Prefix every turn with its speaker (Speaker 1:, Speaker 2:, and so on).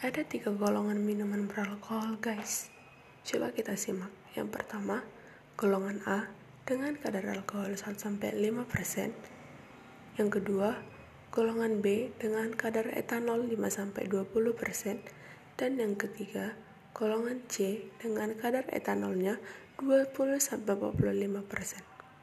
Speaker 1: Ada tiga golongan minuman beralkohol, guys. Coba kita simak. Yang pertama, golongan A dengan kadar alkohol 1-5%. Yang kedua, golongan B dengan kadar etanol 5-20%. Dan yang ketiga, golongan C dengan kadar etanolnya 20-45%.